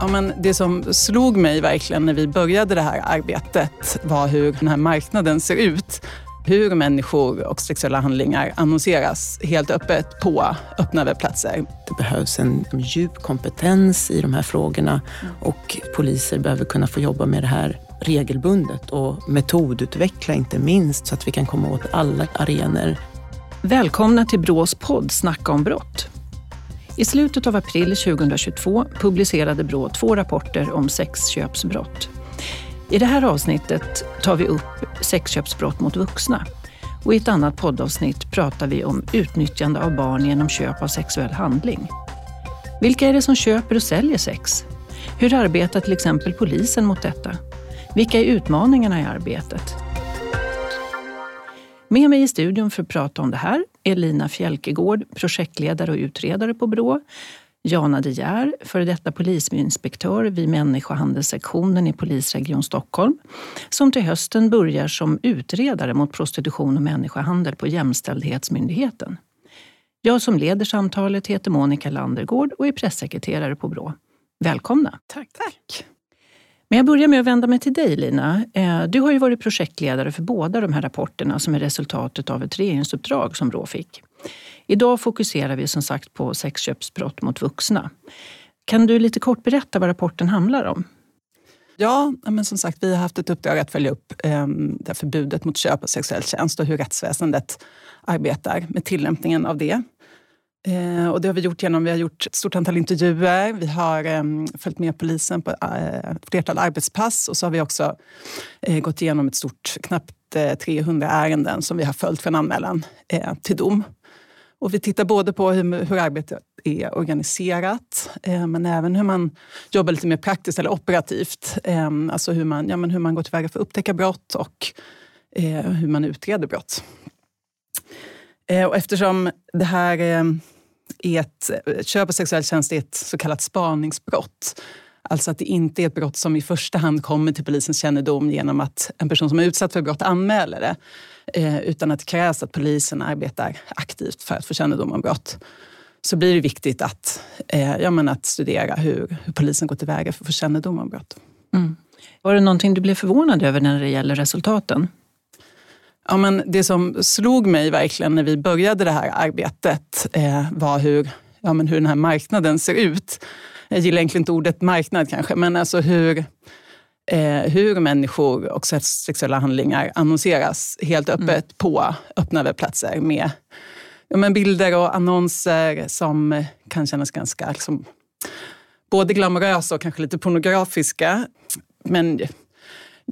Ja, men det som slog mig verkligen när vi började det här arbetet var hur den här marknaden ser ut. Hur människor och sexuella handlingar annonseras helt öppet på öppna webbplatser. Det behövs en djup kompetens i de här frågorna och poliser behöver kunna få jobba med det här regelbundet och metodutveckla inte minst så att vi kan komma åt alla arenor. Välkomna till Brås podd Snacka om brott. I slutet av april 2022 publicerade Brå två rapporter om sexköpsbrott. I det här avsnittet tar vi upp sexköpsbrott mot vuxna. Och I ett annat poddavsnitt pratar vi om utnyttjande av barn genom köp av sexuell handling. Vilka är det som köper och säljer sex? Hur arbetar till exempel polisen mot detta? Vilka är utmaningarna i arbetet? Med mig i studion för att prata om det här är Lina Fjälkegård, projektledare och utredare på Brå. Jana De Geer, före detta polisinspektör vid människohandelssektionen i Polisregion Stockholm, som till hösten börjar som utredare mot prostitution och människohandel på Jämställdhetsmyndigheten. Jag som leder samtalet heter Monica Landergård och är pressekreterare på Brå. Välkomna! Tack. Tack. Men jag börjar med att vända mig till dig Lina. Eh, du har ju varit projektledare för båda de här rapporterna som är resultatet av ett regeringsuppdrag som Brå fick. Idag fokuserar vi som sagt på sexköpsbrott mot vuxna. Kan du lite kort berätta vad rapporten handlar om? Ja, men som sagt, vi har haft ett uppdrag att följa upp eh, det förbudet mot köp av sexuell tjänst och hur rättsväsendet arbetar med tillämpningen av det. Eh, och det har vi gjort genom vi har gjort ett stort antal intervjuer. Vi har eh, följt med polisen på eh, flertal arbetspass och så har vi också eh, gått igenom ett stort, knappt eh, 300 ärenden som vi har följt från anmälan eh, till dom. Och vi tittar både på hur, hur arbetet är organiserat eh, men även hur man jobbar lite mer praktiskt eller operativt. Ehm, alltså hur man, ja, men hur man går tillväga för att upptäcka brott och eh, hur man utreder brott. Eh, och eftersom det här eh, är ett, eh, köp av sexuell tjänst är ett så kallat spaningsbrott. Alltså att det inte är ett brott som i första hand kommer till polisens kännedom genom att en person som är utsatt för brott anmäler det. Utan att det krävs att polisen arbetar aktivt för att få kännedom om brott. Så blir det viktigt att, ja, men att studera hur, hur polisen går tillväga för att få kännedom om brott. Mm. Var det någonting du blev förvånad över när det gäller resultaten? Ja, men det som slog mig verkligen när vi började det här arbetet eh, var hur, ja, men hur den här marknaden ser ut. Jag gillar egentligen inte ordet marknad kanske, men alltså hur, eh, hur människor och sexuella handlingar annonseras helt öppet mm. på öppna webbplatser med ja, men bilder och annonser som kan kännas ganska liksom, både glamorösa och kanske lite pornografiska. Men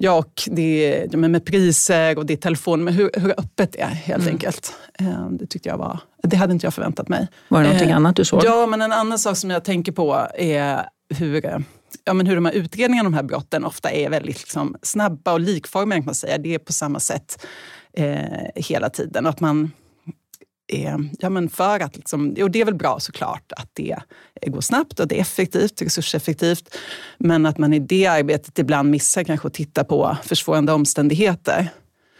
Ja, och det, med priser och det är telefon, men hur, hur öppet det är helt mm. enkelt. Eh, det tyckte jag var, det hade inte jag förväntat mig. Var det någonting eh, annat du såg? Ja, men en annan sak som jag tänker på är hur, ja, men hur de här utredningarna av de här brotten ofta är väldigt liksom, snabba och likformiga. Kan man säga. Det är på samma sätt eh, hela tiden. Att man är, ja men för att liksom, och det är väl bra såklart att det går snabbt och det är effektivt, resurseffektivt. Men att man i det arbetet ibland missar kanske att titta på försvårande omständigheter.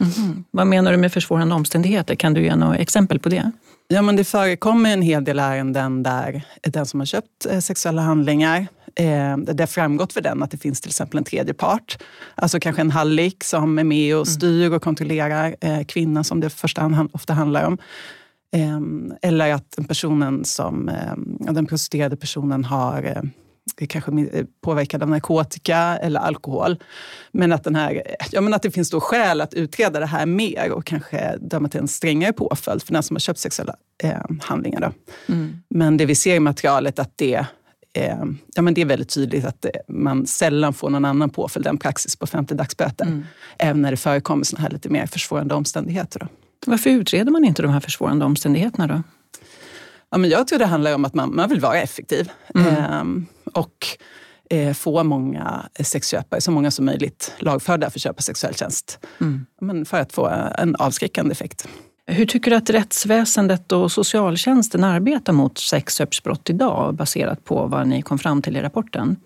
Mm. Vad menar du med försvårande omständigheter? Kan du ge några exempel på det? Ja, men det förekommer en hel del ärenden där den som har köpt eh, sexuella handlingar eh, det har framgått för den att det finns till exempel en tredje part. Alltså kanske en hallick som är med och mm. styr och kontrollerar eh, kvinnan som det första hand ofta handlar om. Ehm, eller att personen som, ehm, den prostituerade personen har eh, kanske eh, påverkad av narkotika eller alkohol. Men att, den här, ja, men att det finns då skäl att utreda det här mer och kanske döma till en strängare påföljd för den som har köpt sexuella eh, handlingar. Mm. Men det vi ser i materialet att det, eh, ja, men det är väldigt tydligt att man sällan får någon annan påföljd än praxis på 50 dagsböter. Mm. Även när det förekommer såna här lite mer försvårande omständigheter. Då. Varför utreder man inte de här försvårande omständigheterna då? Ja, men jag tror det handlar om att man, man vill vara effektiv. Mm. Ehm, och eh, få många sexköpare, så många som möjligt, lagförda för köp av sexuell tjänst. Mm. Men för att få en avskräckande effekt. Hur tycker du att rättsväsendet och socialtjänsten arbetar mot sexköpsbrott idag baserat på vad ni kom fram till i rapporten?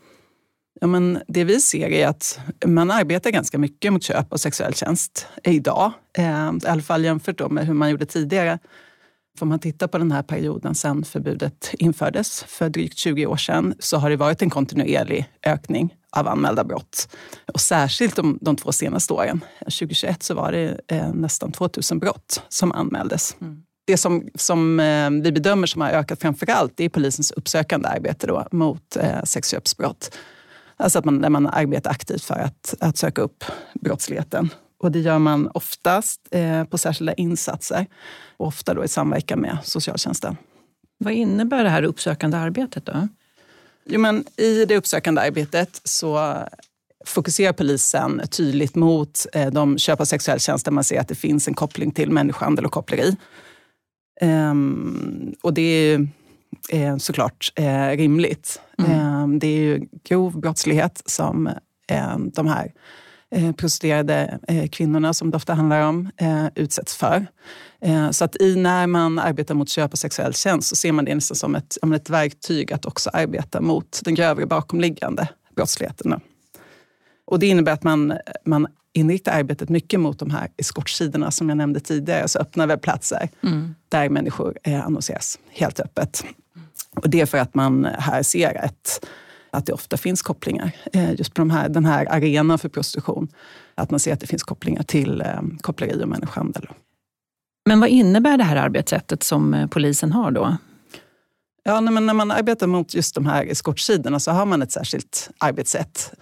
Ja, men det vi ser är att man arbetar ganska mycket mot köp av sexuell tjänst idag. Eh, I alla fall jämfört med hur man gjorde tidigare. Om man tittar på den här perioden sedan förbudet infördes för drygt 20 år sedan så har det varit en kontinuerlig ökning av anmälda brott. Och särskilt de, de två senaste åren. 2021 så var det eh, nästan 2000 brott som anmäldes. Mm. Det som, som eh, vi bedömer som har ökat framför allt är polisens uppsökande arbete då, mot eh, sexköpsbrott. Alltså att man, när man arbetar aktivt för att, att söka upp brottsligheten. Och det gör man oftast eh, på särskilda insatser och ofta då i samverkan med socialtjänsten. Vad innebär det här uppsökande arbetet då? Jo, men I det uppsökande arbetet så fokuserar polisen tydligt mot eh, de köp av sexuell tjänst där man ser att det finns en koppling till människohandel och koppleri. Um, och det är eh, såklart eh, rimligt. Mm. Um, det är ju grov brottslighet som eh, de här eh, prostituerade eh, kvinnorna, som det ofta handlar om, eh, utsätts för. Eh, så att i, när man arbetar mot köp av sexuell tjänst så ser man det nästan som ett, ett verktyg att också arbeta mot den grövre bakomliggande brottsligheten. Och det innebär att man, man inriktar arbetet mycket mot de här eskortsidorna som jag nämnde tidigare, alltså öppna webbplatser mm. där människor eh, annonseras helt öppet. Och det är för att man här ser ett, att det ofta finns kopplingar eh, just på de här, den här arenan för prostitution. Att man ser att det finns kopplingar till eh, koppleri och människohandel. Men vad innebär det här arbetssättet som eh, polisen har då? Ja, men när man arbetar mot just de här eskortsidorna så har man ett särskilt arbetssätt.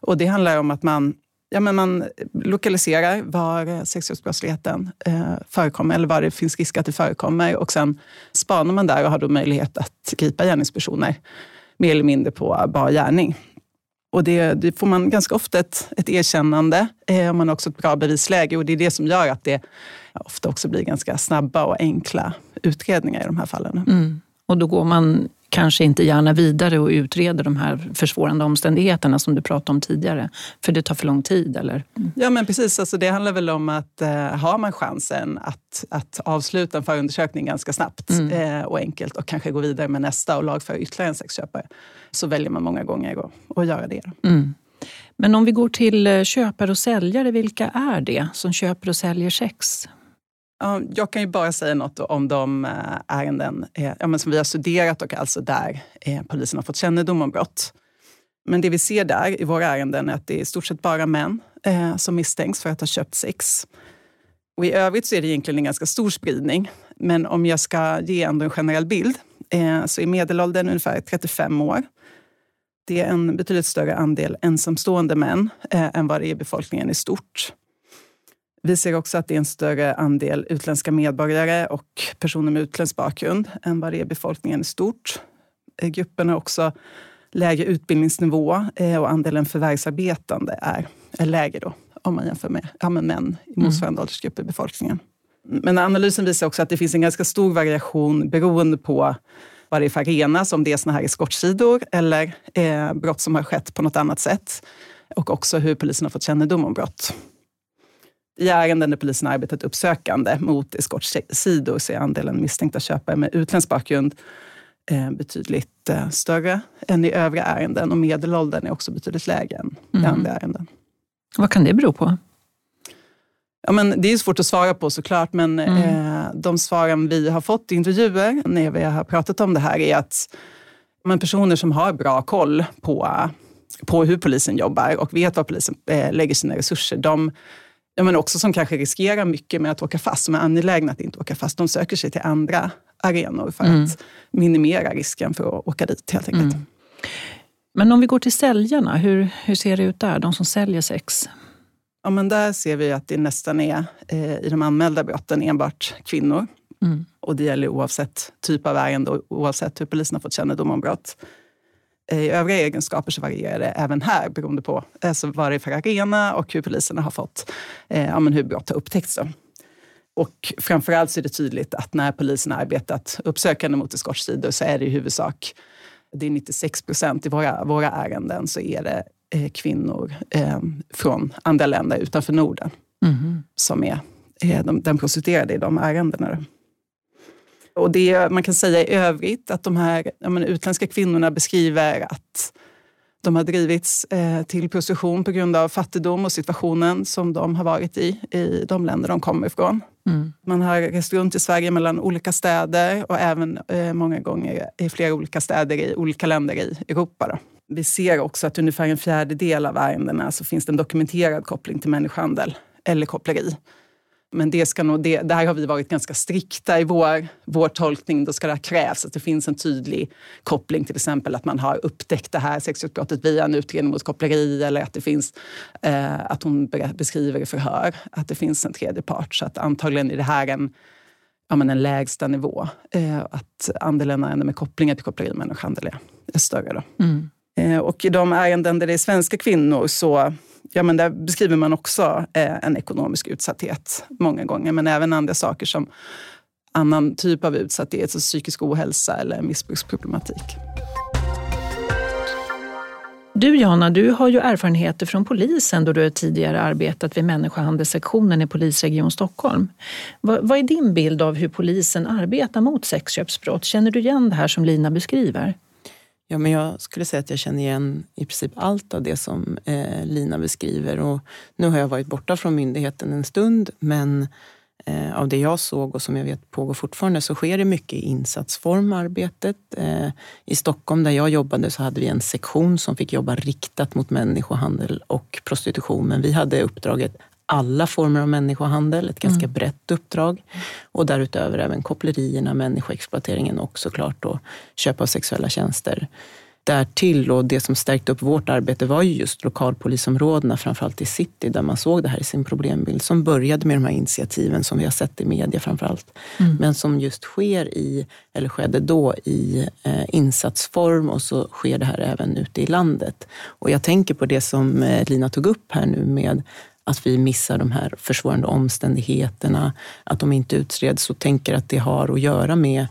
Och det handlar om att man, ja, men man lokaliserar var sexualbrottsligheten eh, förekommer eller var det finns risk att det förekommer. Och sen spanar man där och har då möjlighet att gripa gärningspersoner mer eller mindre på bar gärning. Och det, det, får man ganska ofta ett, ett erkännande. Eh, man har också ett bra bevisläge och det är det som gör att det ofta också blir ganska snabba och enkla utredningar i de här fallen. Mm. Och då går man kanske inte gärna vidare och utreder de här försvårande omständigheterna som du pratade om tidigare, för det tar för lång tid? Eller? Ja, men precis. Alltså, det handlar väl om att eh, har man chansen att, att avsluta en förundersökning ganska snabbt mm. eh, och enkelt och kanske gå vidare med nästa och lagföra ytterligare en sexköpare, så väljer man många gånger att, göra det. Mm. Men om vi går till eh, köpare och säljare, vilka är det som köper och säljer sex? Jag kan ju bara säga något om de eh, ärenden eh, som vi har studerat och alltså där eh, polisen har fått kännedom om brott. Men det vi ser där i våra ärenden är att det är i stort sett bara män som misstänks för att ha köpt sex. Och I övrigt så är det egentligen en ganska stor spridning. Men om jag ska ge ändå en generell bild så är medelåldern ungefär 35 år. Det är en betydligt större andel ensamstående män än vad det är i befolkningen i stort. Vi ser också att det är en större andel utländska medborgare och personer med utländsk bakgrund än vad det är befolkningen i stort. Eh, gruppen har också lägre utbildningsnivå eh, och andelen förvärvsarbetande är, är lägre då, om man jämför med ja, män i motsvarande mm. åldersgrupp i befolkningen. Men analysen visar också att det finns en ganska stor variation beroende på vad det är för arena, om det är såna här eskortsidor eller eh, brott som har skett på något annat sätt. Och också hur polisen har fått kännedom om brott. I ärenden där polisen arbetat uppsökande mot eskortsidor så är andelen misstänkta köpare med utländsk bakgrund eh, betydligt eh, större än i övriga ärenden och medelåldern är också betydligt lägre än mm. i andra ärenden. Vad kan det bero på? Ja, men det är svårt att svara på såklart, men mm. eh, de svaren vi har fått i intervjuer när vi har pratat om det här är att men personer som har bra koll på, på hur polisen jobbar och vet var polisen eh, lägger sina resurser, de ja, men också som kanske riskerar mycket med att åka fast, som är angelägna att inte åka fast. De söker sig till andra arenor för mm. att minimera risken för att åka dit helt enkelt. Mm. Men om vi går till säljarna, hur, hur ser det ut där? De som säljer sex? Ja, men där ser vi att det nästan är eh, i de anmälda brotten enbart kvinnor. Mm. Och det gäller oavsett typ av ärende och oavsett hur polisen har fått kännedom om brott. Eh, I övriga egenskaper så varierar det även här beroende på alltså vad det är för arena och hur poliserna har fått, eh, ja, men hur brott har upptäckts. Då. Och framförallt så är det tydligt att när polisen har arbetat uppsökande mot eskortsidor så är det i huvudsak, det är 96 procent i våra, våra ärenden, så är det eh, kvinnor eh, från andra länder utanför Norden mm. som är eh, de, den prostituerade i de ärendena. Och det man kan säga i övrigt att de här menar, utländska kvinnorna beskriver att de har drivits eh, till prostitution på grund av fattigdom och situationen som de har varit i, i de länder de kommer ifrån. Mm. Man har rest runt i Sverige mellan olika städer och även eh, många gånger i flera olika städer i olika länder i Europa. Då. Vi ser också att ungefär en fjärdedel av ärendena så finns det en dokumenterad koppling till människohandel eller koppleri. Men det ska nog, det, där har vi varit ganska strikta i vår, vår tolkning. Då ska det krävas att det finns en tydlig koppling, till exempel att man har upptäckt det här sexualbrottet via en utredning mot koppleri eller att det finns eh, att hon beskriver i förhör att det finns en tredje part. Så att antagligen är det här en, ja, men en lägsta nivå. Eh, att andelen ärenden med kopplingar till koppleri och människohandel är, är större. Då. Mm. Eh, och i de ärenden där det är svenska kvinnor så ja, men där beskriver man också eh, en ekonomisk utsatthet många gånger, men även andra saker som annan typ av utsatthet, så psykisk ohälsa eller missbruksproblematik. Du Jana, du har ju erfarenheter från polisen då du tidigare arbetat vid människohandelssektionen i polisregion Stockholm. Vad, vad är din bild av hur polisen arbetar mot sexköpsbrott? Känner du igen det här som Lina beskriver? Ja, men jag skulle säga att jag känner igen i princip allt av det som eh, Lina beskriver. Och nu har jag varit borta från myndigheten en stund, men eh, av det jag såg och som jag vet pågår fortfarande så sker det mycket i insatsform arbetet. Eh, I Stockholm där jag jobbade så hade vi en sektion som fick jobba riktat mot människohandel och prostitution. Men vi hade uppdraget alla former av människohandel, ett ganska mm. brett uppdrag. Och därutöver även kopplerierna, människoexploateringen och såklart då köp av sexuella tjänster. Därtill, och det som stärkte upp vårt arbete var ju just lokalpolisområdena, framförallt i city, där man såg det här i sin problembild, som började med de här initiativen som vi har sett i media framförallt. Mm. Men som just sker i, eller skedde då, i eh, insatsform och så sker det här även ute i landet. Och jag tänker på det som eh, Lina tog upp här nu med att vi missar de här försvårande omständigheterna, att de inte utreds och tänker att det har att göra med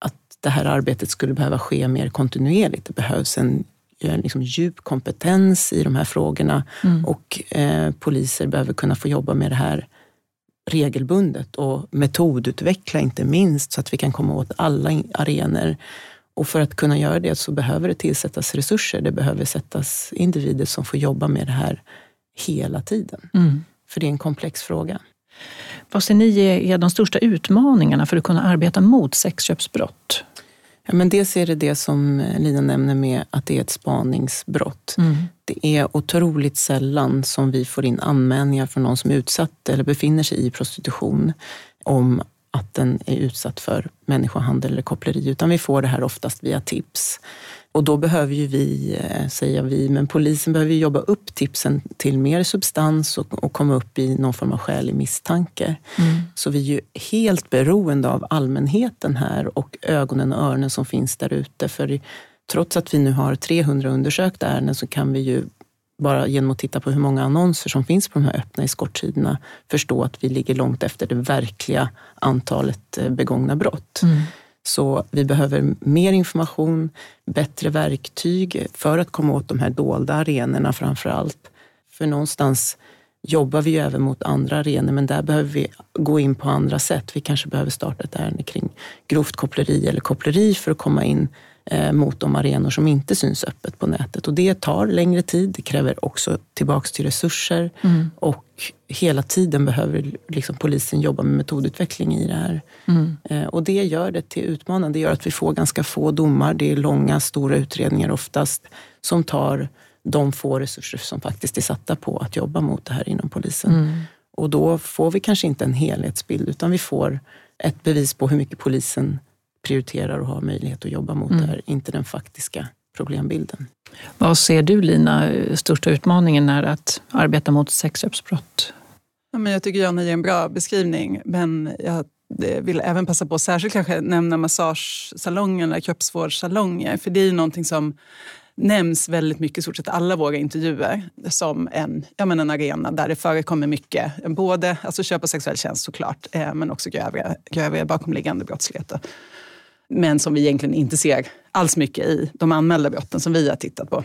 att det här arbetet skulle behöva ske mer kontinuerligt. Det behövs en liksom djup kompetens i de här frågorna mm. och eh, poliser behöver kunna få jobba med det här regelbundet och metodutveckla inte minst så att vi kan komma åt alla arenor. Och för att kunna göra det så behöver det tillsättas resurser. Det behöver sättas individer som får jobba med det här hela tiden. Mm. För det är en komplex fråga. Vad ser ni är de största utmaningarna för att kunna arbeta mot sexköpsbrott? Ja, men dels är det det som Lina nämner med att det är ett spaningsbrott. Mm. Det är otroligt sällan som vi får in anmälningar från någon som är utsatt eller befinner sig i prostitution om att den är utsatt för människohandel eller koppleri, utan vi får det här oftast via tips. Och då behöver ju vi, eh, säger vi, men polisen behöver jobba upp tipsen till mer substans och, och komma upp i någon form av skälig misstanke. Mm. Så vi är ju helt beroende av allmänheten här och ögonen och öronen som finns där ute. För trots att vi nu har 300 undersökta ärenden så kan vi ju bara genom att titta på hur många annonser som finns på de här öppna eskortsidorna förstå att vi ligger långt efter det verkliga antalet eh, begångna brott. Mm. Så vi behöver mer information, bättre verktyg för att komma åt de här dolda arenorna framför allt. För någonstans jobbar vi ju även mot andra arenor, men där behöver vi gå in på andra sätt. Vi kanske behöver starta ett ärende kring grovt koppleri eller koppleri för att komma in mot de arenor som inte syns öppet på nätet. Och det tar längre tid, det kräver också tillbaks till resurser mm. och hela tiden behöver liksom polisen jobba med metodutveckling i det här. Mm. Eh, och det gör det till utmanande. Det gör att vi får ganska få domar. Det är långa, stora utredningar oftast som tar de få resurser som faktiskt är satta på att jobba mot det här inom polisen. Mm. Och då får vi kanske inte en helhetsbild utan vi får ett bevis på hur mycket polisen prioriterar och har möjlighet att jobba mot mm. det här, inte den faktiska problembilden. Vad ser du Lina, största utmaningen är att arbeta mot sexköpsbrott? Ja, men jag tycker Janne ger en bra beskrivning, men jag vill även passa på att särskilt kanske nämna massagesalonger eller kroppsvårdssalonger, för det är någonting som nämns väldigt mycket i stort sett alla våra intervjuer som en, ja, men en arena där det förekommer mycket, både alltså köp av sexuell tjänst såklart, eh, men också grövre, grövre bakomliggande brottsligheter men som vi egentligen inte ser alls mycket i de anmälda brotten som vi har tittat på.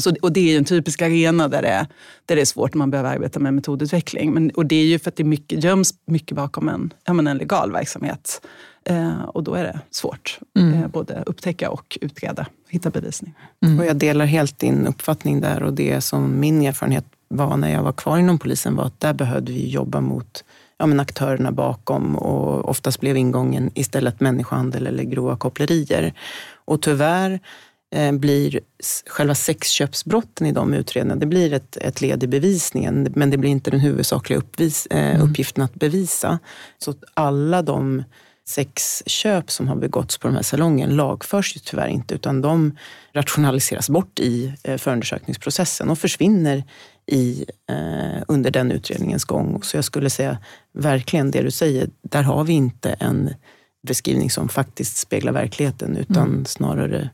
Så, och det är en typisk arena där det, är, där det är svårt när man behöver arbeta med metodutveckling. Men, och det är ju för att det mycket, göms mycket bakom en, ja, en legal verksamhet. Eh, och då är det svårt mm. eh, både upptäcka och utreda, hitta bevisning. Mm. Och jag delar helt din uppfattning där och det som min erfarenhet var när jag var kvar inom polisen var att där behövde vi jobba mot ja, men aktörerna bakom och oftast blev ingången istället människohandel eller grova kopplerier. Och tyvärr eh, blir själva sexköpsbrotten i de utredningarna, det blir ett, ett led i bevisningen men det blir inte den huvudsakliga uppvis, eh, mm. uppgiften att bevisa. Så alla de sexköp som har begåtts på de här salongen lagförs ju tyvärr inte utan de rationaliseras bort i eh, förundersökningsprocessen och försvinner i, eh, under den utredningens gång. Så jag skulle säga verkligen det du säger, där har vi inte en beskrivning som faktiskt speglar verkligheten utan mm. snarare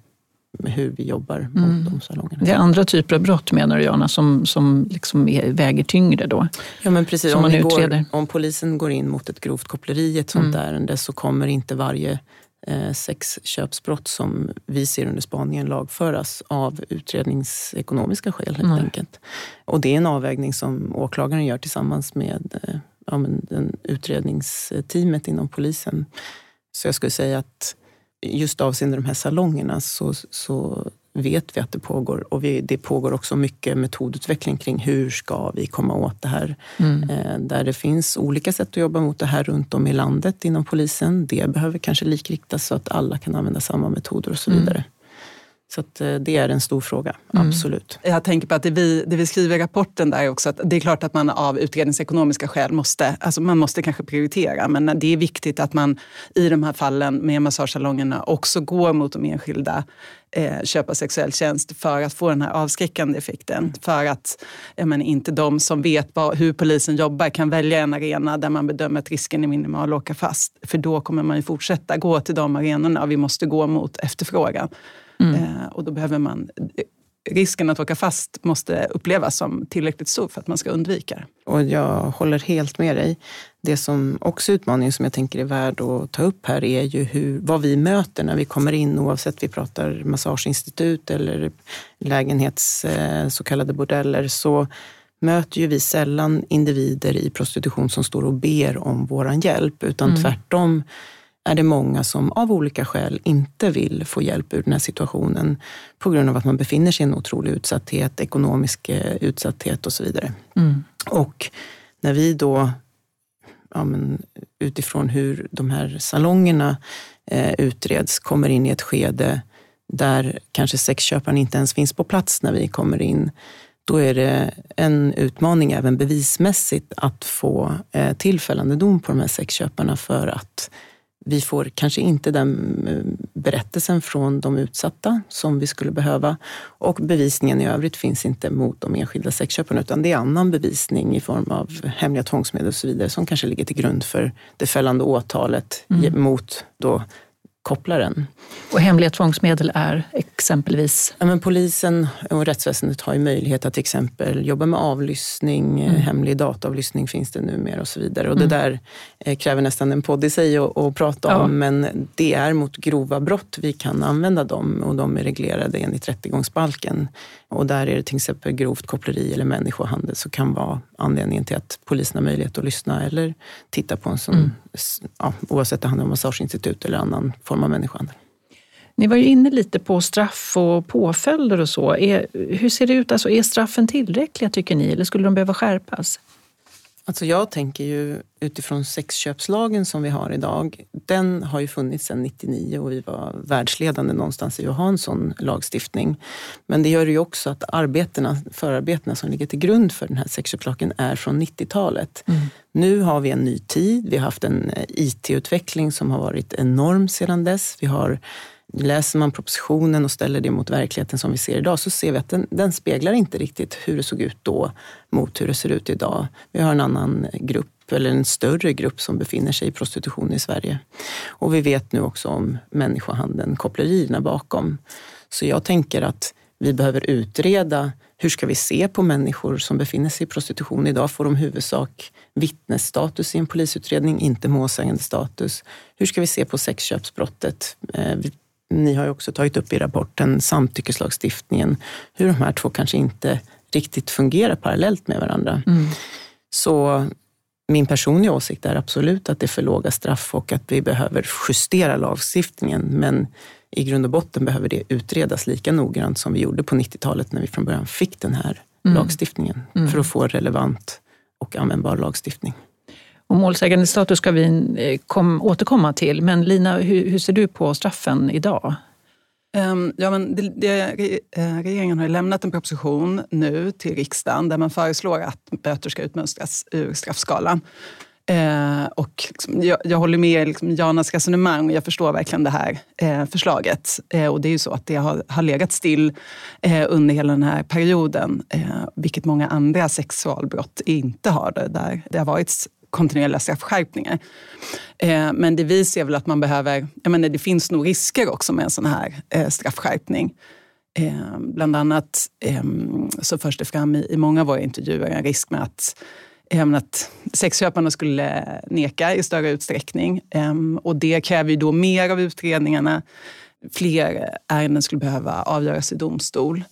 hur vi jobbar mot mm. de salongerna. Det är andra typer av brott menar du Jana, som, som liksom är, väger tyngre då? Ja men precis, som om, man går, om polisen går in mot ett grovt koppleri i ett sånt mm. ärende så kommer inte varje eh, sexköpsbrott som vi ser under spaningen lagföras av utredningsekonomiska skäl helt mm. enkelt. Och det är en avvägning som åklagaren gör tillsammans med eh, ja, men, utredningsteamet inom polisen. Så jag skulle säga att just avseende de här salongerna så, så vet vi att det pågår och vi, det pågår också mycket metodutveckling kring hur ska vi komma åt det här. Mm. Eh, där det finns olika sätt att jobba mot det här runt om i landet inom polisen. Det behöver kanske likriktas så att alla kan använda samma metoder och så mm. vidare. Mm. Så eh, det är en stor fråga, mm. absolut. Jag tänker på att det vi, det vi skriver i rapporten där är också att det är klart att man av utredningsekonomiska skäl måste, alltså man måste kanske prioritera. Men det är viktigt att man i de här fallen med massagesalongerna också går mot de enskilda eh, köpa sexuell tjänst för att få den här avskräckande effekten. För att men, inte de som vet vad, hur polisen jobbar kan välja en arena där man bedömer att risken är minimal och åka fast. För då kommer man ju fortsätta gå till de arenorna och vi måste gå mot efterfrågan. Mm. Eh, och då behöver man risken att åka fast måste upplevas som tillräckligt stor för att man ska undvika det. Och jag håller helt med dig. Det som också är utmaningen som jag tänker är värd att ta upp här är ju hur, vad vi möter när vi kommer in oavsett vi pratar massageinstitut eller lägenhets eh, så kallade bordeller så möter ju vi sällan individer i prostitution som står och ber om våran hjälp utan mm. tvärtom är det många som av olika skäl inte vill få hjälp ur den här situationen på grund av att man befinner sig i en otrolig utsatthet, ekonomisk eh, utsatthet och så vidare. Mm. Och när vi då ja, men, utifrån hur de här salongerna eh, utreds kommer in i ett skede där kanske sexköparen inte ens finns på plats när vi kommer in då är det en utmaning även bevismässigt att få eh, tillfällande dom på de här sexköparna för att vi får kanske inte den eh, berättelsen från de utsatta som vi skulle behöva och bevisningen i övrigt finns inte mot de enskilda sexköparna utan det är annan bevisning i form av hemliga tvångsmedel och så vidare som kanske ligger till grund för det fällande åtalet mm. mot då kopplaren. Och hemliga tvångsmedel är exempelvis? Ja, men polisen och rättsväsendet har ju möjlighet att till exempel jobba med avlyssning, mm. hemlig dataavlyssning finns det numera och så vidare. Och mm. det där eh, kräver nästan en podd i sig att, att prata ja. om men det är mot grova brott vi kan använda dem och de är reglerade enligt rättegångsbalken. Och där är det till exempel grovt koppleri eller människohandel som kan vara anledningen till att polisen har möjlighet att lyssna eller titta på en sån, mm. ja, oavsett om det handlar om massageinstitut eller annan form av människohandel. Ni var ju inne lite på straff och påföljder och så. Är, hur ser det ut? Alltså, är straffen tillräckliga tycker ni eller skulle de behöva skärpas? Alltså jag tänker ju utifrån sexköpslagen som vi har idag. Den har ju funnits sedan 99 och vi var världsledande någonstans i att ha en sån lagstiftning. Men det gör ju också att arbetena, förarbetena som ligger till grund för den här sexköpslagen är från 90-talet. Mm. Nu har vi en ny tid. Vi har haft en eh, IT-utveckling som har varit enorm sedan dess. Vi har Läser man propositionen och ställer det mot verkligheten som vi ser idag så ser vi att den, den, speglar inte riktigt hur det såg ut då mot hur det ser ut idag. Vi har en annan grupp, eller en större grupp som befinner sig i prostitution i Sverige. Och vi vet nu också om människohandeln, kopplerierna bakom. Så jag tänker att vi behöver utreda hur ska vi se på människor som befinner sig i prostitution? Idag får de huvudsak vittnesstatus i en polisutredning, inte målsägandestatus? Hur ska vi se på sexköpsbrottet? Eh, ni har ju också tagit upp i rapporten samtyckeslagstiftningen, hur de här två kanske inte riktigt fungerar parallellt med varandra. Mm. Så min personliga åsikt är absolut att det är för låga straff och att vi behöver justera lagstiftningen. Men i grund och botten behöver det utredas lika noggrant som vi gjorde på 90-talet när vi från början fick den här mm. lagstiftningen. Mm. För att få relevant och användbar lagstiftning. Och målsägandestatus ska vi eh, kom, återkomma till, men Lina, hur, hur ser du på straffen idag? Ehm, ja, men det, det, eh, regeringen har lämnat en proposition nu till riksdagen där man föreslår att böter ska utmönstras ur straffskalan. Eh, och liksom, jag, jag, håller med liksom, Janas resonemang och jag förstår verkligen det här eh, förslaget. Eh, och det är ju så att det har, har legat still eh, under hela den här perioden, eh, vilket många andra sexualbrott inte har det, där det har varit kontinuerliga straffskärpningar. Eh, men det vi ser väl att man behöver, jag menar, det finns nog risker också med en sån här eh, straffskärpning. Eh, bland annat ehm, så förs det fram i, i många av våra intervjuer en risk med att eh, att sexköparna skulle neka i större utsträckning. Ehm, och det kräver ju då mer av utredningarna. Fler ärenden skulle behöva avgöras i domstol.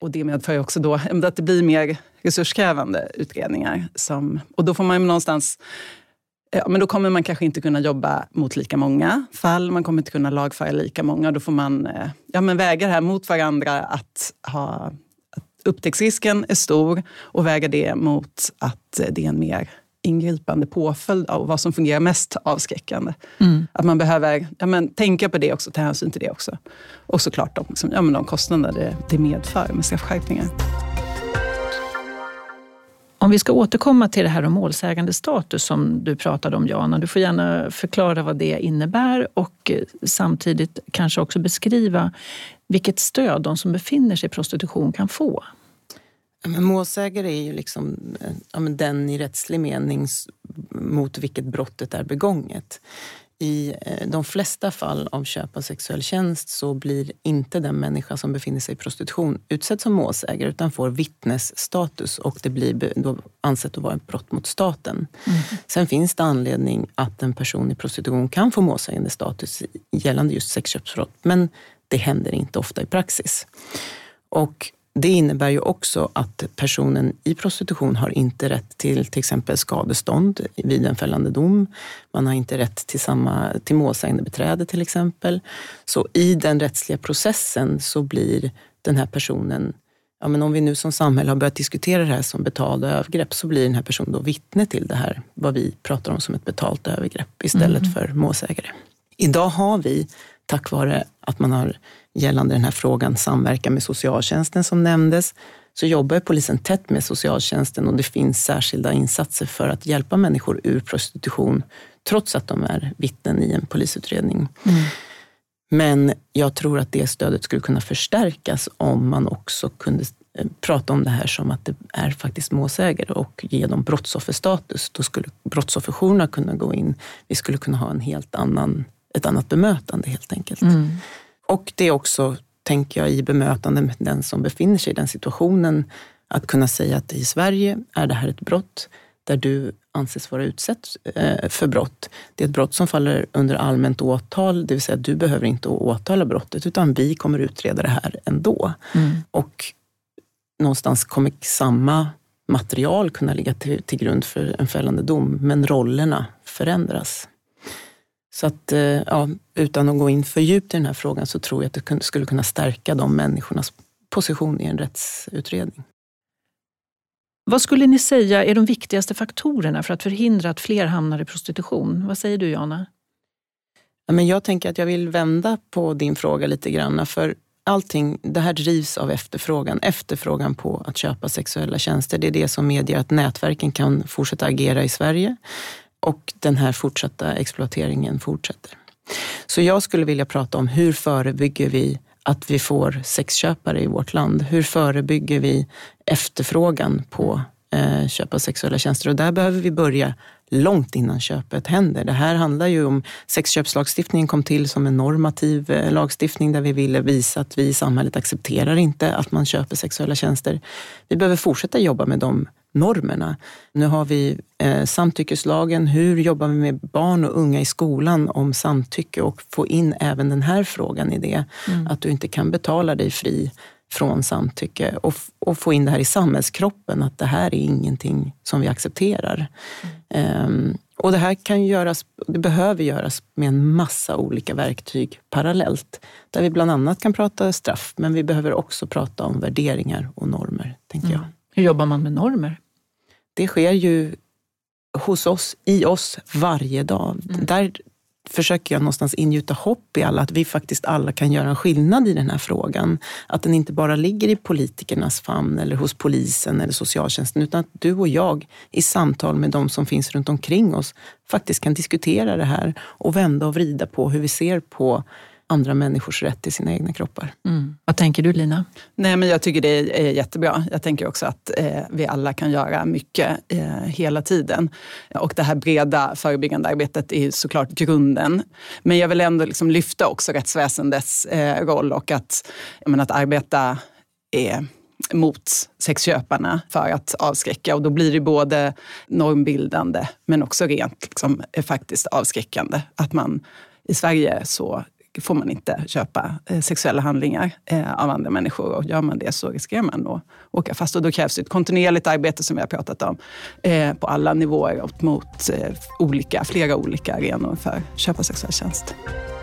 Och det medför ju också då att det blir mer resurskrävande utredningar. Som, och då får man ju någonstans Ja, men då kommer man kanske inte kunna jobba mot lika många fall. Man kommer inte kunna lagföra lika många. Då får man eh, ja, men väga det här mot varandra. Att ha upptäcktsrisken är stor och väga det mot att eh, det är en mer ingripande påföljd av vad som fungerar mest avskräckande. Mm. Att man behöver ja, men, tänka på det också, ta hänsyn till det också. Och såklart de, liksom, ja, men de kostnader det, det medför med straffskärpningar. Om vi ska återkomma till det här om målsägande status som du pratade om Jana. Du får gärna förklara vad det innebär och samtidigt kanske också beskriva vilket stöd de som befinner sig i prostitution kan få. Men målsägare är ju liksom ja, den i rättslig mening mot vilket brottet är begånget. I eh, de flesta fall av köp av sexuell tjänst så blir inte den människa som befinner sig i prostitution utsedd som målsägare utan får vittnesstatus och det blir då ansett att vara ett brott mot staten. Mm. Sen finns det anledning att en person i prostitution kan få målsägande status gällande just sexköpsbrott men det händer inte ofta i praxis. Och det innebär ju också att personen i prostitution har inte rätt till till exempel skadestånd vid en fällande dom. Man har inte rätt till, samma, till målsägande beträde till exempel. Så i den rättsliga processen så blir den här personen Ja, men om vi nu som samhälle har börjat diskutera det här som betalda övergrepp så blir den här personen då vittne till det här, vad vi pratar om som ett betalt övergrepp istället mm. för målsägare. Idag har vi, tack vare att man har gällande den här frågan samverka med socialtjänsten som nämndes, så jobbar polisen tätt med socialtjänsten och det finns särskilda insatser för att hjälpa människor ur prostitution trots att de är vittnen i en polisutredning. Mm. Men jag tror att det stödet skulle kunna förstärkas om man också kunde eh, prata om det här som att det är faktiskt målsägare och ge dem brottsofferstatus. Då skulle brottsofferjourerna kunna gå in. Vi skulle kunna ha en helt annan, ett annat bemötande helt enkelt. Mm. Och det är också, tänker jag, i bemötande med den som befinner sig i den situationen, att kunna säga att i Sverige är det här ett brott där du anses vara utsatt eh, för brott. Det är ett brott som faller under allmänt åtal, det vill säga att du behöver inte åtala brottet utan vi kommer utreda det här ändå. Mm. Och någonstans kommer samma material kunna ligga till, till grund för en fällande dom, men rollerna förändras. Så att, eh, ja, utan att gå in för djupt i den här frågan så tror jag att det skulle kunna stärka de människornas position i en rättsutredning. Vad skulle ni säga är de viktigaste faktorerna för att förhindra att fler hamnar i prostitution? Vad säger du, Jana? Ja, men jag tänker att jag vill vända på din fråga lite grann. För allting, det här drivs av efterfrågan. Efterfrågan på att köpa sexuella tjänster. Det är det som medger att nätverken kan fortsätta agera i Sverige och den här fortsatta exploateringen fortsätter. Så jag skulle vilja prata om hur förebygger vi att vi får sexköpare i vårt land? Hur förebygger vi efterfrågan på eh, köp av sexuella tjänster? Och där behöver vi börja långt innan köpet händer. Det här handlar ju om, sexköpslagstiftningen kom till som en normativ eh, lagstiftning där vi ville visa att vi i samhället accepterar inte att man köper sexuella tjänster. Vi behöver fortsätta jobba med de normerna. Nu har vi eh, samtyckeslagen. Hur jobbar vi med barn och unga i skolan om samtycke och få in även den här frågan i det? Mm. Att du inte kan betala dig fri från samtycke och, och, få in det här i samhällskroppen, att det här är ingenting som vi accepterar. Mm. Um, och det här kan göras, det behöver göras med en massa olika verktyg parallellt. Där vi bland annat kan prata straff, men vi behöver också prata om värderingar och normer, tänker mm. jag. Hur jobbar man med normer? Det sker ju hos oss, i oss varje dag. Mm. Där försöker jag någonstans ingjuta hopp i alla, att vi faktiskt alla kan göra en skillnad i den här frågan. Att den inte bara ligger i politikernas famn eller hos polisen eller socialtjänsten, utan att du och jag i samtal med de som finns runt omkring oss faktiskt kan diskutera det här och vända och vrida på hur vi ser på andra människors rätt till sina egna kroppar. Mm. Vad tänker du Lina? Nej, men jag tycker det är jättebra. Jag tänker också att eh, vi alla kan göra mycket eh, hela tiden. Och det här breda förebyggande arbetet är såklart grunden. Men jag vill ändå liksom lyfta också rättsväsendets eh, roll och att, menar, att arbeta är mot sexköparna för att avskräcka. Och då blir det både normbildande men också rent liksom, faktiskt avskräckande. Att man i Sverige så får man inte köpa eh, sexuella handlingar eh, av andra människor. Och gör man det så riskerar man att åka fast. Och då krävs ett kontinuerligt arbete som vi har pratat om eh, på alla nivåer och mot olika, flera olika arenor för att köpa sexuell tjänst.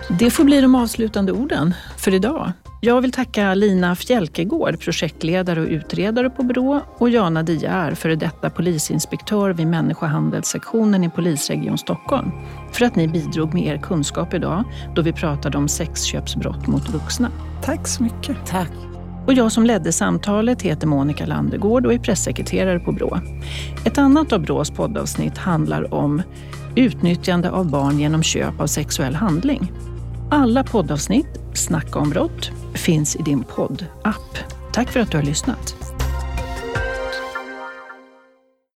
Det får bli de avslutande orden för idag. Jag vill tacka Lina Fjälkegård, projektledare och utredare på Brå och Jana Diar, före detta polisinspektör vid människohandelssektionen i Polisregion Stockholm, för att ni bidrog med er kunskap idag då vi pratade om sexköpsbrott mot vuxna. Tack så mycket. Tack. Och jag som ledde samtalet heter Monica Landegård och är pressekreterare på Brå. Ett annat av Brås poddavsnitt handlar om utnyttjande av barn genom köp av sexuell handling. Alla poddavsnitt, Snacka om brott, finns i din poddapp. Tack för att du har lyssnat.